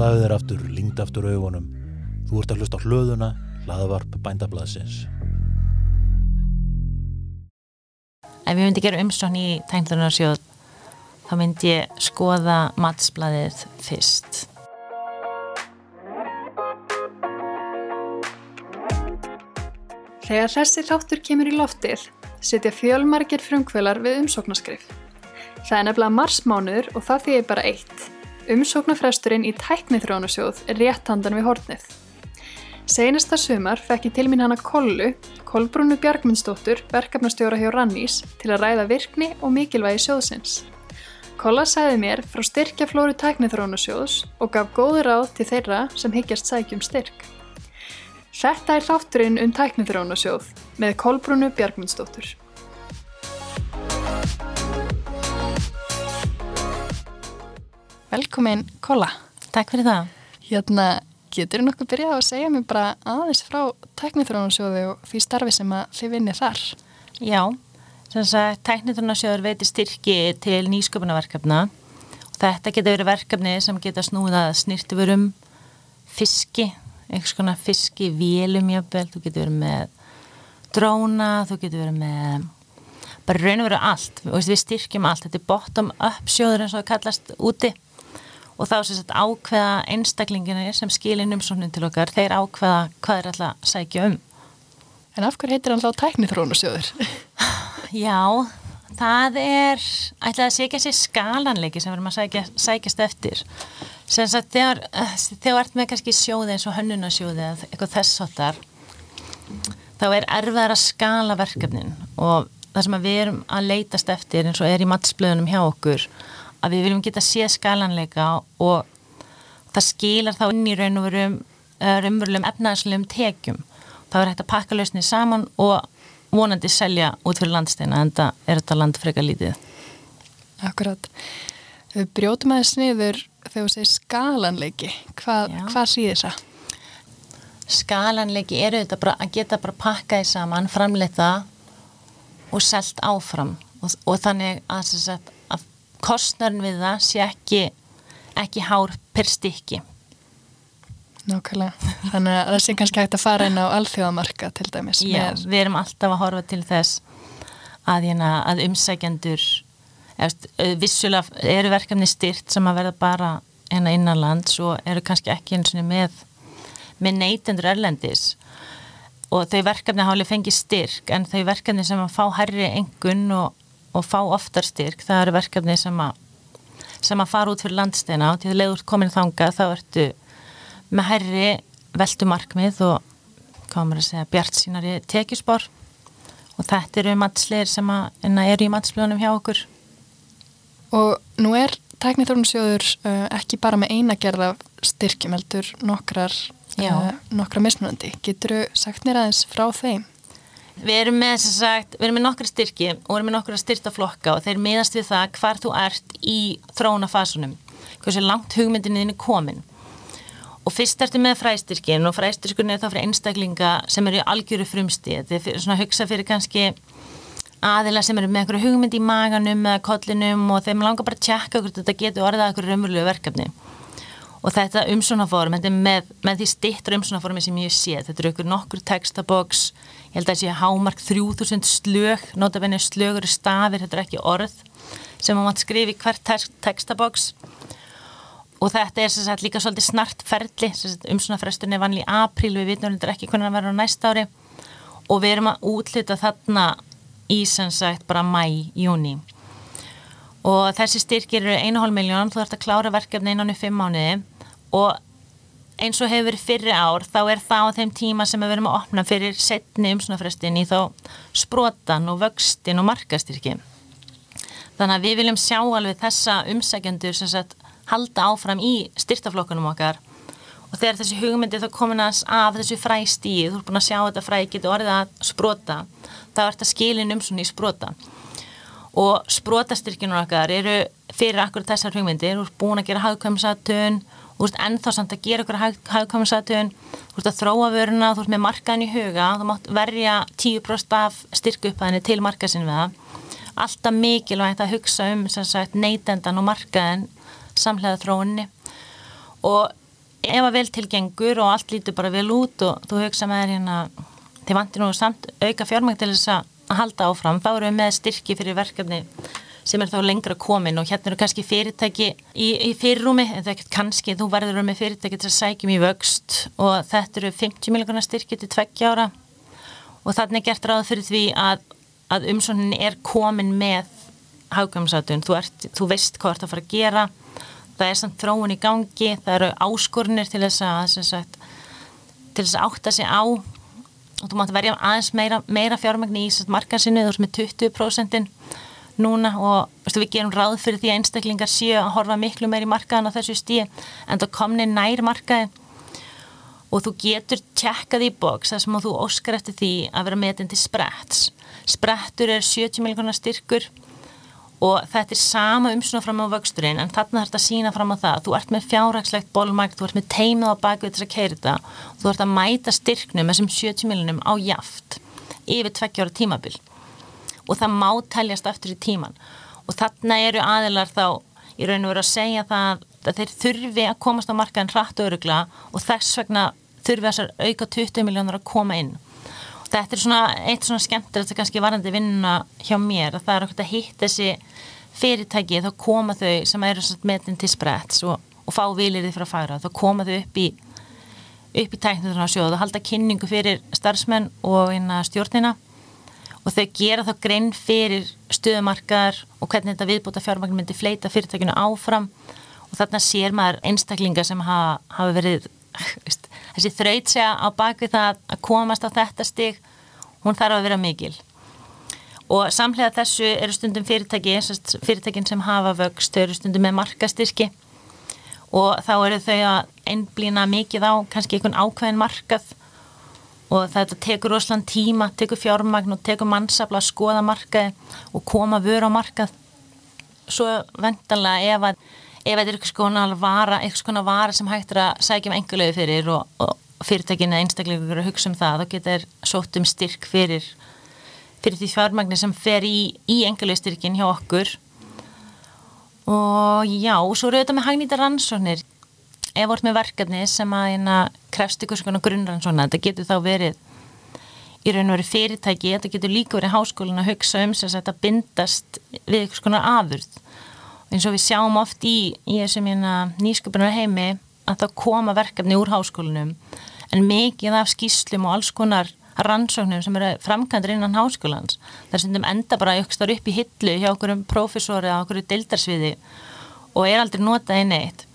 Slaðu þér aftur, lingd aftur augunum. Þú ert að hlusta á hlöðuna, hlaðavarp bændablaðsins. Ef ég myndi gera umsókn í tæmlunarsjóð þá myndi ég skoða matsblæðið fyrst. Þegar þessi þáttur kemur í loftið setja fjölmargir frumkvölar við umsóknarskrif. Það er nefnilega marsmánuður og það þýðir bara eitt. Umsóknarfresturinn í tæknithrónusjóð er rétt handan við hortnið. Seinasta sumar fekk ég til mín hana Kollu, Kolbrúnu Bjargmundsdóttur, verkefnastjóra hjá Rannís, til að ræða virkni og mikilvægi sjóðsins. Kolla sagði mér frá styrkjaflóru tæknithrónusjóðs og gaf góði ráð til þeirra sem higgjast sækjum styrk. Þetta er þátturinn um tæknithrónusjóð með Kolbrúnu Bjargmundsdóttur. Velkomin Kolla. Takk fyrir það. Hérna, getur þú nokkuð byrjað að segja mér bara aðeins frá tæknithrónusjóði og því starfi sem að þið vinnir þar? Já, sem sagt, tæknithrónusjóður veitir styrki til nýsköpunarverkefna og þetta getur verið verkefni sem geta snúðað snirtifurum, fiski, einhvers konar fiski, vélum jöfnvel, þú getur verið með dróna, þú getur verið með bara raun og veru allt, við styrkjum allt, þetta er bottom up sjóður eins og það kallast úti og þá sem sagt ákveða einstaklinginu sem skilin umsóknin til okkar, þeir ákveða hvað er alltaf að sækja um. En af hverju heitir hann þá tæknithrónusjóður? Já, það er, ætlaði að segja sér skalanleiki sem við erum að sækja, sækjast eftir. Sem sagt, þegar þú ert með kannski sjóði eins og hönnunasjóði eða eitthvað þessartar, þá er erfiðar að skala verkefnin og það sem við erum að leitast eftir eins og er í matsblöðunum hjá okkur, að við viljum geta séð skalanleika og það skilar þá inn í raun og verum raunverulegum efnaðslegum tekjum. Það er hægt að pakka lausni saman og vonandi selja út fyrir landsteina en það er þetta land freka lítið. Akkurat. Við brjótum aðeins niður þegar við segum skalanleiki. Hvað, hvað síðir það? Skalanleiki eru þetta bara að geta bara pakkaði saman, framleita og selt áfram og, og þannig að, að, að kostnarn við það sé ekki, ekki hár per stykki. Nákvæmlega. Þannig að það sé kannski hægt að fara inn á alþjóðamarka til dæmis. Já, við erum alltaf að horfa til þess að, hérna, að umsækjandur vissulega eru verkefni styrt sem að verða bara hérna innanlands og eru kannski ekki eins og með, með neytendur erlendis og þau verkefni hafa alveg fengið styrk en þau verkefni sem að fá herri engun og, og fá oftar styrk það eru verkefni sem að sem að fara út fyrir landsteina og til að leiður komin þanga þá ertu með herri veldumarkmið og komur að segja bjart sínari tekjuspor og þetta eru matsleir sem að eru í matsbljónum hjá okkur Og nú er tæknithórnusjóður uh, ekki bara með eina gerða styrkjum heldur nokkrar uh, nokkra mismunandi. Getur þú sagt mér aðeins frá þeim? Við erum með, sagt, við erum með nokkra styrki og við erum með nokkra styrtaflokka og þeir miðast við það hvar þú ert í þróunafasunum, hversu langt hugmyndinni er komin. Og fyrst ertu með fræstyrkin og fræstyrkunni er þá fyrir einstaklinga sem eru í algjöru frumstíð. Þetta er svona að hugsa fyrir kannski aðila sem eru með einhverju hugmynd í maganum eða kollinum og þeim langar bara að tjekka hvort þetta getur orðað einhverju raunverulegu verkefni og þetta umsónaform, þetta er með, með því stittra umsónaformi sem ég sé. Þetta eru ykkur nokkur textaboks ég held að það sé hámark 3000 slög notabenni slögur stafir, þetta er ekki orð sem maður skrifi hvert textaboks og þetta er sagt, líka svolítið snart ferli. Umsónafresturinn er vanlega í apríl. Við vitum þetta ekki hvernig það verður á næsta ári. Og við erum að útlita þarna í sem sagt bara mæ, júni og þessi styrkir eru 1,5 miljón, þú ert að klára verkefni innan í 5 mánuði og eins og hefur verið fyrri ár þá er það á þeim tíma sem við verum að opna fyrir setni umsnafrestin í þá sprotan og vöxtin og markastyrki þannig að við viljum sjá alveg þessa umsækjendur sem sagt halda áfram í styrtaflokkunum okkar. Og þegar þessi hugmyndi þá komin að af þessu fræstíð, þú ert búin að sjá þetta fræ getur orðið að sprota þá ert að skilin um svona í sprota. Og sprótastyrkjunum okkar eru fyrir akkur þessar hugmyndir, þú ert búin að gera hagkvæmsatun, þú ert ennþá samt að gera okkur hagkvæmsatun, þú ert að þróa vöruna, þú ert með markaðin í huga, þú mátt verja 10% af styrkuppæðinu til markaðsin við það. Alltaf mikilvægt að hugsa um sagt, neytendan og markaðin samlega þróunni og ef að vel tilgengur og allt lítur bara vel út og þú hugsa með þér hérna þið vantir nú samt auka fjármægt til þess að halda áfram, þá eru við með styrki fyrir verkefni sem er þá lengra komin og hérna eru kannski fyrirtæki í, í fyrirrúmi, en það er ekkert kannski þú verður með fyrirtæki til að sækjum í vöxt og þetta eru 50 miljonar styrki til tveggja ára. Og þannig er gert ráð fyrir því að, að umsóknin er komin með hagkvæmsatun, þú, þú veist hvað það fara að gera. Það er samt þróun í gangi, það eru áskornir til þess að sagt, til þess að átta sig á. Og þú mátt verja aðeins meira, meira fjármagn í markansinu, þú veist með 20% núna og veistu, við gerum ráð fyrir því að einstaklingar séu að horfa miklu meir í markaðan á þessu stíi en það komni nær markaði. Og þú getur tjekkað í bóks þar sem þú óskar eftir því að vera metin til spretts. Sprettur er 70 miljonar styrkur og þetta er sama umsuna fram á vöxturinn en þarna þarf þetta að sína fram á það. Þú ert með fjárhagslegt bólmækt, þú ert með teimið á bakvið þess að keira þetta. Þú ert að mæta styrknum þessum 70 miljonum á jaft yfir tveggjára tímabil og það má teljast eftir í tíman og þarna eru aðilar þá í raun og veru að segja það að þeir þurfi að komast á markaðin hratt og örugla og þess vegna þurfi þessar auka 20 miljónur að koma inn. Þetta er svona eitt svona skemmtilegt að kannski varandi vinna hjá mér að það er okkur að hitt þessi fyrirtæki þá koma þau sem eru metin til spretts og, og fá vilirði fyrir að færa þá koma þau upp í upp í tæknum og sjóðu og halda kynningu fyrir starfsmenn og stjórnina og þau gera þá grein fyrir stöðumarkar og hvernig þetta viðbúta fjármagn myndi fleita fyrirtækinu áfram. Og þarna sér maður einstaklinga sem hafa, hafa verið þessi þraut segja á bakvið það að komast á þetta stig hún þarf að vera mikil. Og samlega þessu eru stundum fyrirtæki fyrirtækin sem hafa vöxt þau eru stundum með markastyrki og þá eru þau að einblýna mikið á kannski einhvern ákveðin markað og þetta tekur rosalega tíma, tekur fjármagn og tekur mannsafla að skoða markaði og koma vöru á markað. Svo vendanlega ef ef þetta er eitthvað svona vara, eitthvað svona vara sem hægt er að sækja um engulegu fyrir og, og fyrirtækinu eða einstaklega að hugsa um það, þá getur sótt um styrk fyrir, fyrir því fjármagnir sem fer í, í engulegu styrkin hjá okkur. Og já, svo eru þetta með hagnýta rannsóknir ef vort með verkefni sem að hérna, krefst ykkur svona grunnrannsóna, þetta getur þá verið í raun og verið fyrirtæki, þetta getur líka verið háskólin að hugsa um að þetta bindast við ykkur svona afurð. Eins og við sjáum oft í, í þessum hérna, nýsköpunar heimi að það koma verkefni úr háskólinum en mikið af skýslum og alls konar rannsóknum sem eru framkvæmdur innan háskólans þar sem þeim enda bara ykkur upp í hillu hjá okkur um profesori eða okkur dildarsviði og er aldrei notað inn eitt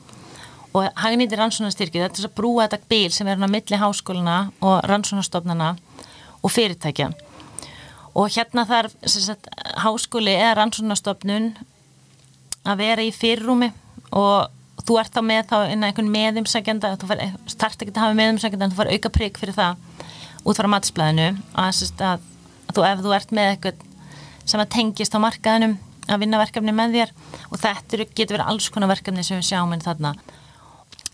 og hagnýttir rannsóknastyrki þetta er að brúa þetta bíl sem er á milli háskólina og rannsóknastofnana og fyrirtækja. Og hérna þarf sagt, háskóli eða rannsóknastofnun að vera í fyrrúmi og þú ert þá með þá inn að einhvern meðumsækjanda þú start ekki að hafa meðumsækjanda en þú far auka prigg fyrir það út frá matsblæðinu að, að, að þú, ef þú ert með eitthvað sem að tengist á markaðinum að vinna verkefni með þér og þetta getur verið alls konar verkefni sem við sjáum inn þarna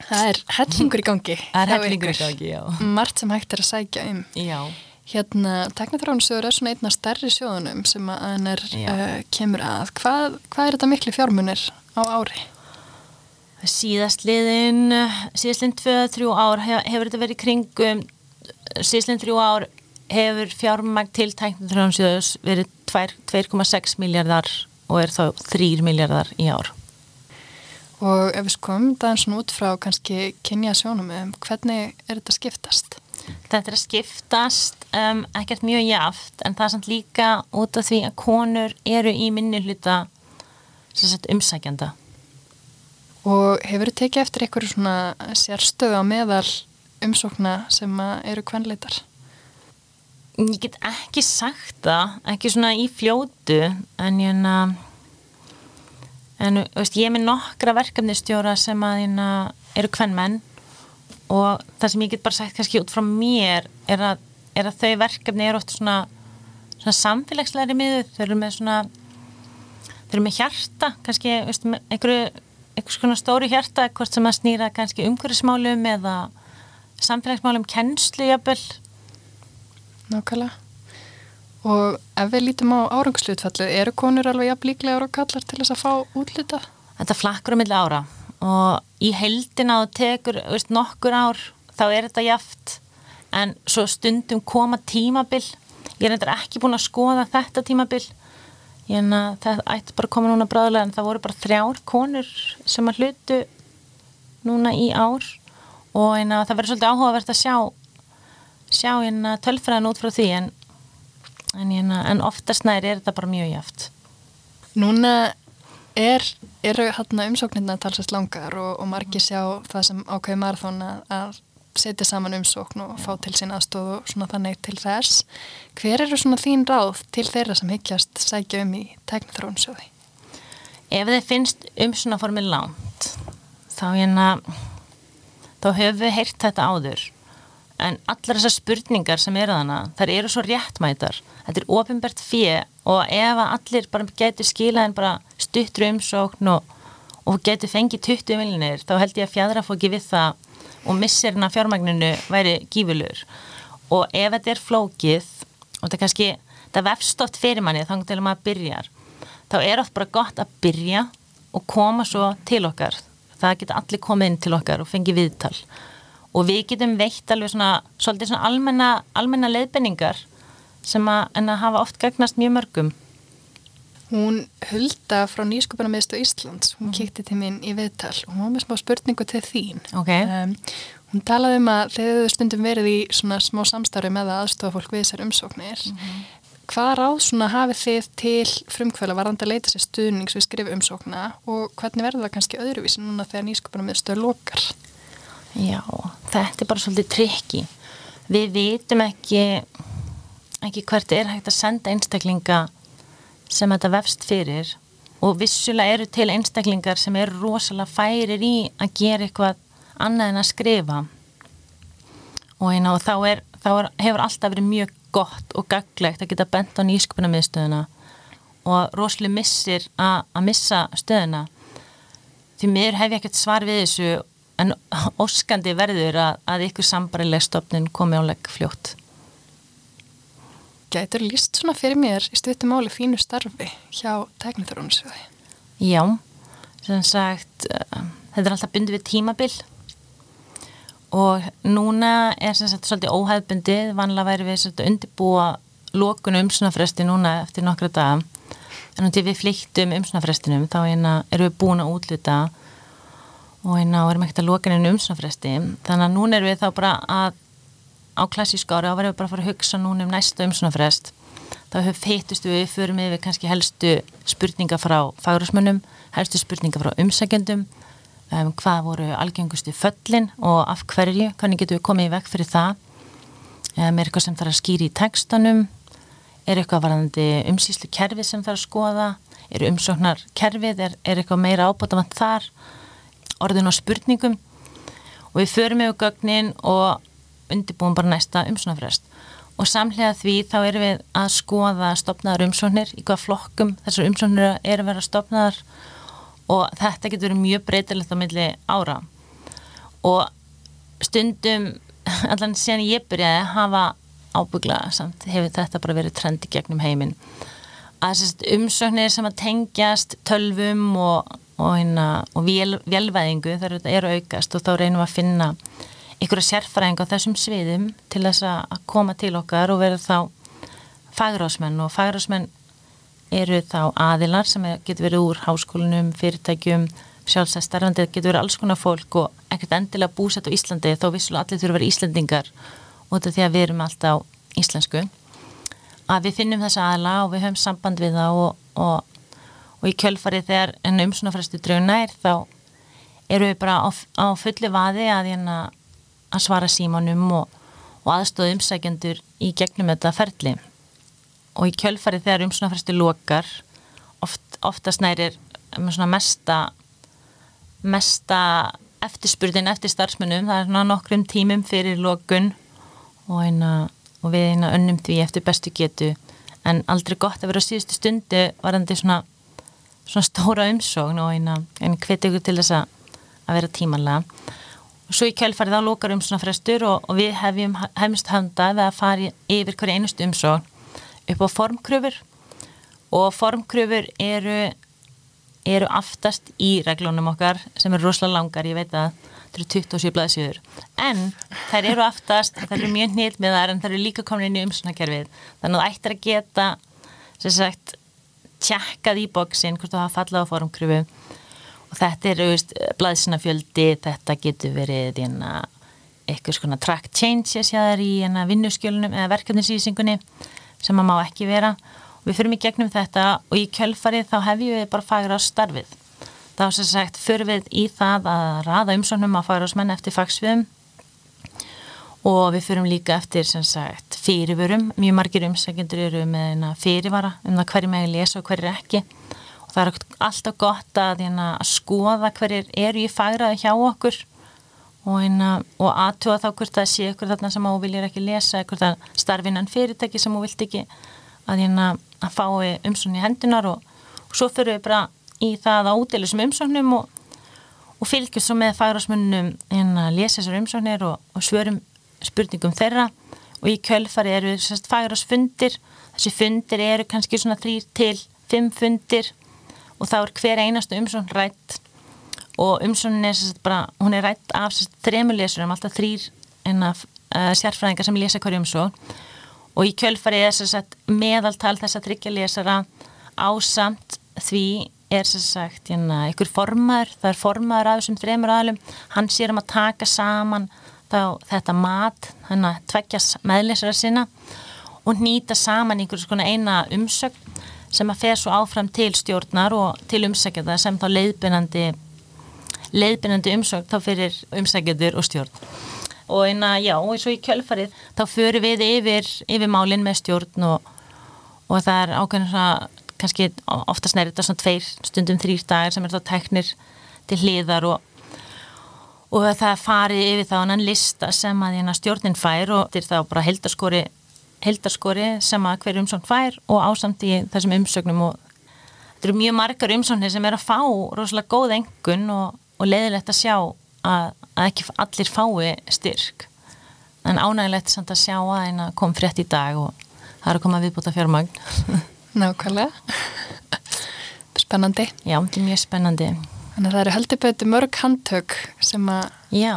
Það er hellingur í gangi Það er hellingur í gangi, já Mart sem hægt er að sækja um Já Hérna, teknifránsjóður er svona einna stærri sjóðunum sem að hann er, uh, kemur að. Hvað, hvað er þetta miklu fjármunir á ári? Síðastliðin, síðastliðin 2-3 ár hefur þetta verið kringum, síðastliðin 3 ár hefur fjármagn til teknifránsjóðus verið 2,6 miljardar og er þá 3 miljardar í ár. Og ef við skomum það eins og út frá kannski kynja sjónum, hvernig er þetta skiptast? Þetta er að skiptast um, ekkert mjög jaft en það er samt líka út af því að konur eru í minni hluta sagt, umsækjanda. Og hefur þið tekið eftir einhverju svona sérstöðu á meðal umsókna sem eru kvenleitar? Ég get ekki sagt það, ekki svona í fljótu en ég en veist, ég er með nokkra verkefnistjóra sem að eru kvenmenn og það sem ég get bara sagt kannski út frá mér er að, er að þau verkefni eru oft svona, svona samfélagslegri miður, þau eru með svona þau eru með hjarta kannski einhverju, einhvers konar stóru hjarta, hvort sem að snýra kannski umhverfismálum eða samfélagsmálum kennslu jafnvel. Nákvæmlega og ef við lítum á árangsluðfallu eru konur alveg jafn líklega ára kallar til þess að fá útlita? Þetta flakkur á milli ára. Og í heldina og tekur veist, nokkur ár þá er þetta jaft en svo stundum koma tímabil. Ég er eitthvað ekki búin að skoða þetta tímabil. Ég en að það ætti bara að koma núna bráðlega en það voru bara þrjár konur sem að hlutu núna í ár. Og það verður svolítið áhugavert að sjá sjá en að tölfræðan út frá því en, en, en, en oftast næri er þetta bara mjög jaft Núna er, eru hérna umsóknirna talsast langar og, og margir sjá það sem ákveði marathón að, setja saman umsókn og fá til sín aðstóð og svona þannig til þess. Hver eru svona þín ráð til þeirra sem higgjast sækja um í tæknithrónsjóði? Ef þið finnst um svona formið langt þá hérna þá höfum við heyrt þetta áður en allar þessar spurningar sem eru þannig, þar eru svo réttmætar. Þetta er ofinbært fjö og ef allir bara getur skilaðin bara stuttru umsókn og, og getur fengið 20 miljonir þá held ég að fjadra fóki við það og missirinn af fjármagninu væri gífurlur og ef þetta er flókið og þetta kannski, þetta vefstótt fyrir manni þá til að maður byrjar þá er oft bara gott að byrja og koma svo til okkar. Það geta allir komið inn til okkar og fengið viðtal. og við getum veitt alveg svona, svolítið svona almenna, almenna leiðbenningar sem að, að hafa oft gegnast mjög mörgum Hún hulda frá Nýsköpunarmiðstu Íslands, hún mm. kíkti til mín í viðtal og hún var með smá spurningu til þín. Okay. Um, hún talaði um að þegar þau stundum verið í svona smá samstarfi með að aðstofa fólk við þessar umsóknir. Mm -hmm. Hvað ráð svona hafið þið til frumkvöla varðandi að leita sér stuðnings við skrif umsókna og hvernig verður það kannski öðruvísi núna þegar Nýsköpunarmiðstu lokar? Já, þetta er bara svolítið trikki. Við vitum ekki, ekki hvert er hægt að senda einstaklinga sem þetta vefst fyrir og vissulega eru til einstaklingar sem eru rosalega færir í að gera eitthvað annað en að skrifa og, hérna, og þá, er, þá er, hefur alltaf verið mjög gott og gaglegt að geta bent á nýsköpuna miðstöðuna og rosalega missir að missa stöðuna því mér hef ég ekkert svar við þessu en óskandi verður að, að ykkur sambarileg stofnun komi áleg fljótt. Gætur líst svona fyrir mér í stuttum áli fínu starfi hjá tekniþróunisjóði? Já, sem sagt, uh, þetta er alltaf bundið við tímabil. Og núna er sem sagt svolítið óhæðbundið, vanlega væri við svolítið undirbúa lókun umsunafresti núna eftir nokkra daga. En um til við flýttum umsunafrestinum þá eina erum við búin að útluta og og erum ekkert að lóka inn umsunafresti þannig að núna erum við þá bara að á klassísk ári, þá verðum við bara að fara að hugsa núna um næsta umsunafrest þá feitust við með við kannski helstu spurninga frá fagrúsmönnum helstu spurninga frá umsækjandum um, hvað voru algengustu föllin og af hverju, hvernig getum við komið í vekk fyrir það? Um, er eitthvað sem þarf að skýra í tekstanum er eitthvað varðandi umsýslu kerfi sem þarf að skoða? Er umsóknar kerfið, er, er eitthvað meira ábútafant þar orðin og spurningum. Og við förum með gögnin og undirbúum bara næsta umsóknarfrest. Og samlega því þá erum við að skoða stopnaðar umsóknir í hvað flokkum þessar umsóknir eru að stopnaðar og þetta getur verið mjög breytilegt á milli ára. Og stundum allan sen ég byrjaði að hafa ábyggla samt hefur þetta bara verið trendi gegnum heiminn. Að sérst, umsóknir sem að tengjast tölvum og, og, hérna, og vél, vélvæðingu þar eru aukast og þá reynum við að finna einhverja sérfræðing á þessum sviðum til þess að koma til okkar og vera þá fagrásmenn og fagrásmenn eru þá aðilar sem getur verið úr háskólinum, fyrirtækjum, sjálfsæðstarfandi, getur verið alls konar fólk og ekkert endilega búsett á Íslandi þó vissulega allir þurfa að vera Íslandingar og þetta því að við erum alltaf íslensku. Að við finnum þessa aðila og við höfum samband við það og, og, og í kjölfarið þegar en umsunafræstu drauna er þá eru við bara á, á fulli vaði að hérna að svara símanum og, og aðstóða umsækjandur í gegnum þetta ferli. Og í kjölfari þegar umsóknarfresti lokar oft, oftast nærir mesta mesta eftirspurðin eftir starfsmunum, það er nokkrum tímum fyrir lokun og, eina, og við eina önnum því eftir bestu getu. En aldrei gott að vera á síðustu stundu varandi svona, svona stóra umsókn og eina, eina hveti ykkur til þess að vera tímanlega. Og svo í kjölfarið á lókar um svona frestur og, og við hefjum hefumst handa við að fara yfir hverju einustu umsókn upp á formkröfur. Og formkröfur eru eru aftast í reglunum okkar sem eru rosalega langar, ég veit að það eru 27 blaðsjöður en þær eru aftast, þær eru mjög nýtt með þar en þær eru líka komin inn í umsóknarkerfið. Þannig að það ættir að geta sagt tjekkað í bóksin hvort það hafa fallað á formkröfu og þetta eru blaðsynafjöldi, þetta getur verið eitthvað svona track changes hjá þær í vinnuskjölunum eða verkefnisýsingunni sem maður má ekki vera. Og við fyrum í gegnum þetta og í kjölfarið þá hefjum við bara fagra á starfið þá sem sagt fyrir við í það að raða umsóknum að fagra ás menn eftir fagsviðum og við fyrum líka eftir sagt fyrirvörum, mjög margir umsækjendur eru með fyrirvara um það hverju meginn lesa og hverju ekki. Og það er alltaf gott að, hérna, að skoða hverjir eru í fagraði hjá okkur. Og, hérna, og aðtúa þá hvort það sé ykkur þarna sem þú viljir ekki lesa, ykkur það starfinan fyrirtæki sem þú vilt ekki að, hérna, að fái umsókn í hendunar og, og svo fyrir við bara í það að útdela þessum umsóknum og, og fylgjum svo með fagrásmunum hérna, að lesa þessar umsóknir og svörum spurningum þeirra og í kjölfari eru fagrásfundir þessi fundir eru kannski svona þrýr til fimm fundir og þá er hver einastu umsón rætt og umsónin er bara, hún er rætt af þremulesurum, alltaf þrýr uh, sérfræðingar sem lesa hverju umsón og í kjölfari er sagt, meðaltal þess að tryggja lesara ásamt því er sem sagt hérna, einhver formaður, það er formaður af þessum þremur aðlum, hann sér um að taka saman þá, þetta mat, hann að tveggja meðlesara sinna og nýta saman einhverjum svona eina umsögn sem að fer svo áfram til stjórnar og til umsækjada sem þá leiðbyrnandi leiðbyrnandi umsögn þá fyrir umsækjadur og stjórn. Og eina, já, og svo í kjölfarið þá förum við yfir, yfir málinn með stjórn og, og það er ákveðin svona, kannski oftast nærið þetta svona tveir stundum þrýr dagar sem er þá teknir til hliðar og og það farið yfir þá annan lista sem að hérna stjórnin fær og þetta er þá bara heldarskori heldarskori sem að hver umsókn fær og ásamt í þessum umsögnum og þetta eru mjög margar umsóknir sem er að fá rosalega góð engun og, og leiðilegt að sjá að, að ekki allir fái styrk. En ánægilegt samt að sjá að eina kom frétt í dag og það er að koma að viðbúta fjármagn Nákvæmlega. Spennandi. Já, þetta er mjög spennandi Þannig að það eru heldur betur mörg handtök sem að Já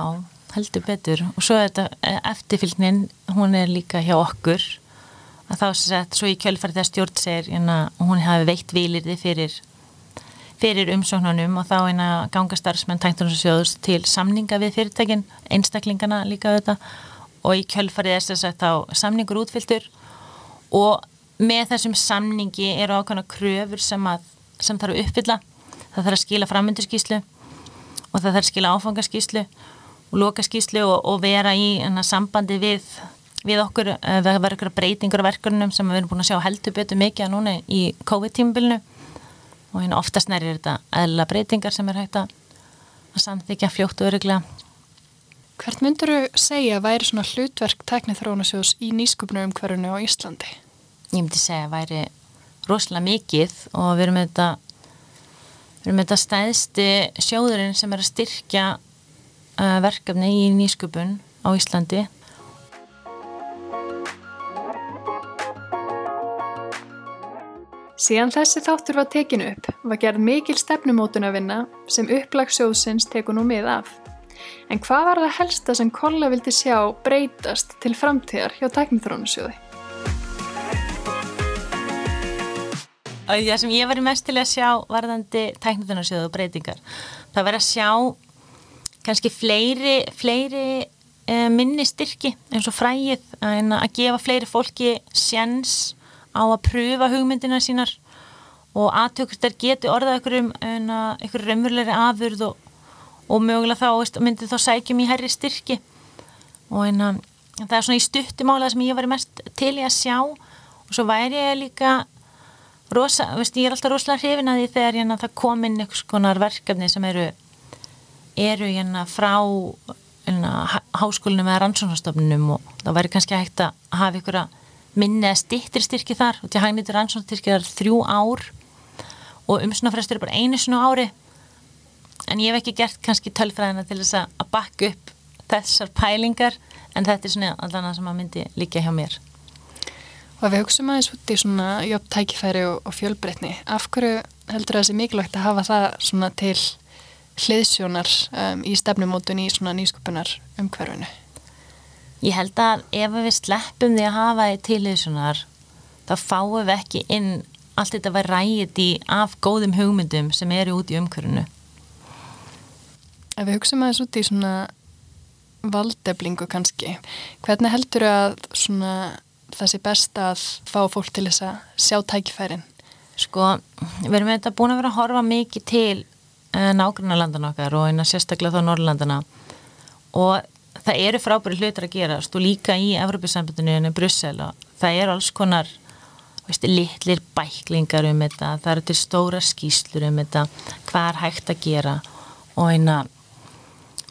heldur betur. Og svo er þetta eh, eftirfylgnin hún er líka hjá okkur. Að þá sagt, svo í kjölfari þegar stjórn segir hérna, hún hafi veitt výlirði fyrir, fyrir umsóknunum og þá eina gangastarfsmenn tæktunarsjóðus til samninga við fyrirtækin einstaklingana líka þetta og í kjölfari þess að sagt, þá samningur útfyltur og með þessum samningi eru ákvæmna kröfur sem, að, sem þarf að uppfylla það þarf að skila framönduskíslu og það þarf að skila áfangaskíslu og loka skýslu og, og vera í enna, sambandi við, við okkur það eh, verður eitthvað breytingur á verkurnum sem við erum búin að sjá heldur betur mikið að núna í COVID-tímbilinu og hérna oftast næri er þetta eðla breytingar sem er hægt að samþykja fljótt og öruglega Hvert myndur þú segja væri svona hlutverk tæknið þróunasjós í nýskupnum umhverfunu á Íslandi? Ég myndi segja að væri rosalega mikið og við erum þetta við erum þetta stæðsti sjóðurinn sem er að styrkja Eh, verkefni í nýsköpun á Íslandi. Síðan þessi þáttur var tekinu upp var gerð mikil stefnumótun að vinna sem upplagsjóðsins teku nú mið af. En hvað var það helsta sem Kolla vildi sjá breytast til framtíðar hjá tæknithrónusjóði? Það sem ég var mest til að sjá varðandi tæknithrónusjóðu og breytingar, það var að sjá kannski fleiri, fleiri uh, minni styrki eins og frægið að, að gefa fleiri fólki sjens á að pröfa hugmyndina sínar og aðtökustar geti orðað ykkur um ykkur raunverulegri afurð og, og mögulega þá veist, myndi þá sækjum í herri styrki. Og en, það er svona í stuttumála sem ég var mest til í að sjá. Og svo væri ég líka rosa, veist, ég er alltaf rosalega hrifin að því þegar ég, það kom inn einhvers konar verkefni sem eru eru hérna frá hérna, háskólinu með rannsóknarstofnunum og það væri kannski hægt að hafa ykkur að minni að stittir styrki þar. Og til hægnýttur rannsóknarstyrki þar þrjú ár og umsunafrestur er bara einu sinu ári. En ég hef ekki gert kannski tölfræðina til þess að bakka upp þessar pælingar en þetta er svona allan að sem að myndi líka hjá mér Og við hugsaum aðeins út í svona jobbtækifæri og, og fjölbreytni af hverju heldur það sé mikilvægt að hafa það svona til hliðsjónar um, í stefnumótun í svona nýsköpunar umhverfinu? Ég held að ef við sleppum því að hafa því til hliðsjónar þá fáum við ekki inn allt þetta var ræðið í af góðum hugmyndum sem eru út í umhverfinu. Ef við hugsaum aðeins út í svona valdeflingu kannski, hvernig heldur að svona það sé best að fá fólk til þess að sjá tækifærin? Sko, við erum þetta búin að vera að horfa mikið til uh, nágranna landana okkar og eina sérstaklega þá Norrlandana og það eru frábæri hlutur að gera og líka í Evropasambundinu en Brussel og það eru alls konar veist, litlir bæklingar um þetta, það eru til stóra skýslur um þetta, hvað er hægt að gera og eina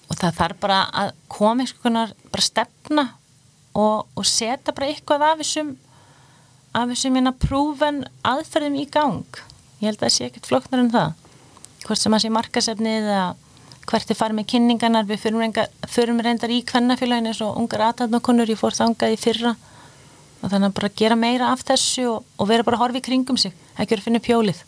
og það þarf bara að koma konar bara stefna og, og setja bara eitthvað af þessum af þessum hérna prúven aðferðum í gang. Ég held að það sé ekkert flokknar en það. Hvort sem að sé markasefnið eða hvert er farið með kynningarnar. Við förum reyndar í kvennafélagin eins og ungar aðtæðnakonur, ég fór þangað í fyrra. Og þannig að bara gera meira af þessu og, og vera bara í kringum sig. Ekki verið að finna pjólið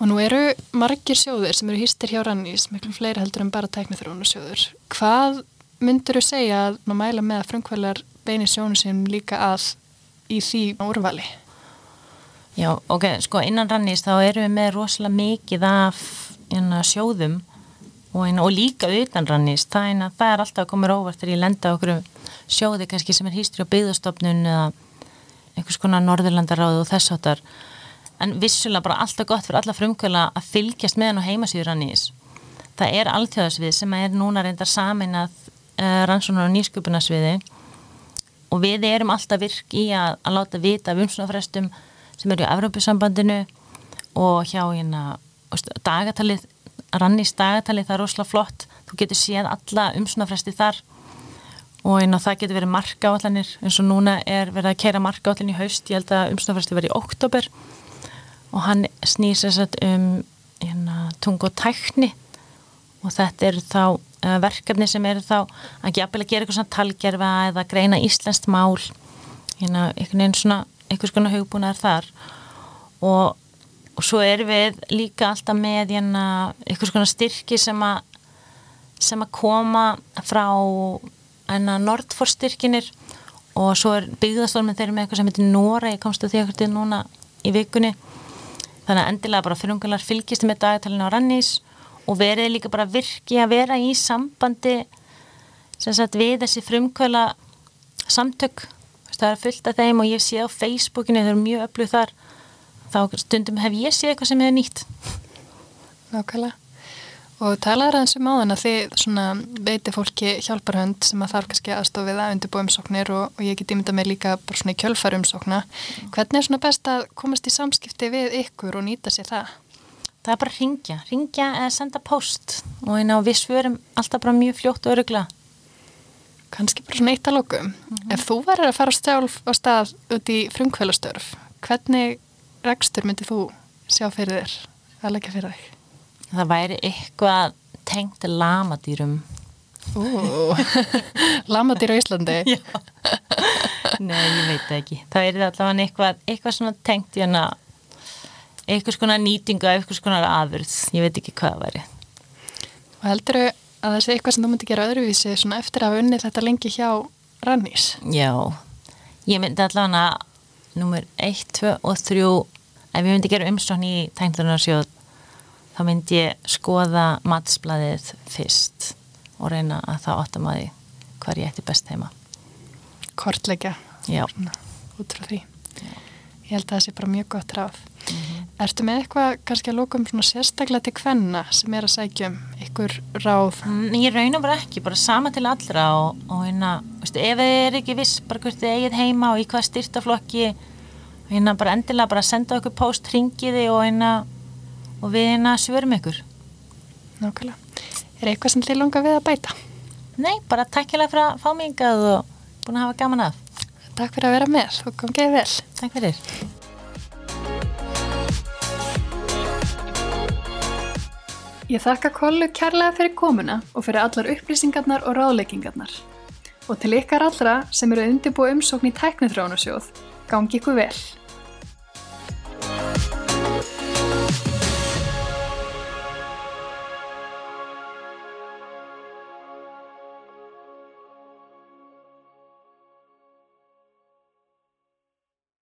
Og nú eru margir sjóður sem eru hýstir hjá Rannís, miklu fleiri heldur en bara tæknithrónu sjóður. Hvað myndur þú segja að maður mæla með að frumkvælar beinir sjónu sem líka að í því úrvali? Já, ok, sko innan rannist þá erum við með rosalega mikið af inna, hérna, sjóðum og, inna, og líka utan rannist, það, það er alltaf að koma róvart þegar ég lenda okkur sjóði kannski sem er hýstri á byggðastofnun eða einhvers konar norðurlandaráðu og þess áttar en vissulega bara alltaf gott fyrir alla frumkvöla að fylgjast með hann og heimasýður rannís það er alltjóðasvið sem er núna reyndar samin að uh, rannsónar og nýsköpunasviði og við erum alltaf virk í að, að láta vita af umslunafrestum sem eru í Evrópusambandinu og hjá hérna dagatalið, rannís dagatalið það er rosalega flott, þú getur séð alla umslunafresti þar og hérna það getur verið markaállanir eins og núna er verið að kera markaállin í haust, ég held að umslunafresti verið í oktober og hann snýr sér um hérna, tung og tækni. Og þetta eru þá verkefni sem eru þá að að gera eitthvað svona talgerfa eða greina íslenskt mál hérna, einhvern veginn svona einhvers konar hugbúnaðar þar. Og, og svo erum við líka alltaf með hérna, einhvers konar styrki sem að sem að koma frá enna Nordforstyrkinir og svo er byggðastólminn þeirri með eitthvað sem heitir Nóra, ég komst að því ekkert núna í vikunni. Þannig að endilega bara fyrirungular fylgist með dagatalina á Rannís og verið líka bara virki að vera í sambandi sagt, við þessi frumkvæla samtök. Það er fullt af þeim og ég sé á Facebookinu þau eru mjög öflug þar. Þá stundum hef ég séð eitthvað sem er nýtt. Nákvæmlega. Og talaður aðeins um áðan að þið veitir fólki hjálparhönd sem að þarf kannski aðstofið að undirbú umsóknir og, og ég get ímynda mig líka bara svona í kjölfar umsókna. Hvernig er svona best að komast í samskipti við ykkur og nýta sér það? Það er bara að ringja, ringja eða senda post. Og hérna við svörum alltaf bara mjög fljótt og örugla Kanski bara svona eitt að lókum mm -hmm. Ef þú verður að fara stjálf á stað út í frumkvælastörf hvernig rekstur myndir þú sjá fyrir þér að leggja fyrir þig? Það væri eitthvað tengt lamadýrum. Lamadýr á Íslandi? Nei, ég veit ekki. Það er allavega eitthvað, eitthvað svona tengt í hana einhvers konar nýtingu af einhvers konar aðvörð, ég veit ekki hvað það væri. Og heldur þau að það sé eitthvað sem þú myndi gera öðruvísi svona eftir að hafa unnið þetta lengi hjá Rannís? Já, ég myndi allavega nummer 1, 2 og 3 ef ég myndi gera umsókn í tæmlunarsjóð þá myndi ég skoða matsblæðið fyrst og reyna að það óttum að því hvað ég ætti best heima. Kortleika Já. Út frá því. Já. Ég held að það sé bara mjög gott ráð. Ertu með eitthvað kannski að lóka um svona sérstaklega til hvenna sem er að sækja um ykkur ráð? Ég raun og bara ekki, bara sama til allra og, og hérna, veistu, ef þið er ekki viss bara hvert þið eigið heima og í hvað styrtaflokki hérna bara endilega bara senda okkur post, ringiði og hérna og við hérna svörum ykkur Nákvæmlega. Er eitthvað sem þið longa við að bæta? Nei, bara takkilega fyrir að fá mig yngað og búin að hafa gaman af Takk fyrir að vera með og kom geið vel Takk fyrir Ég þakka kollu kærlega fyrir komuna og fyrir allar upplýsingarnar og ráðleikingarnar. Og til ykkar allra sem eru undirbúið umsókn í tæknithrónusjóð, gangi ykkur vel!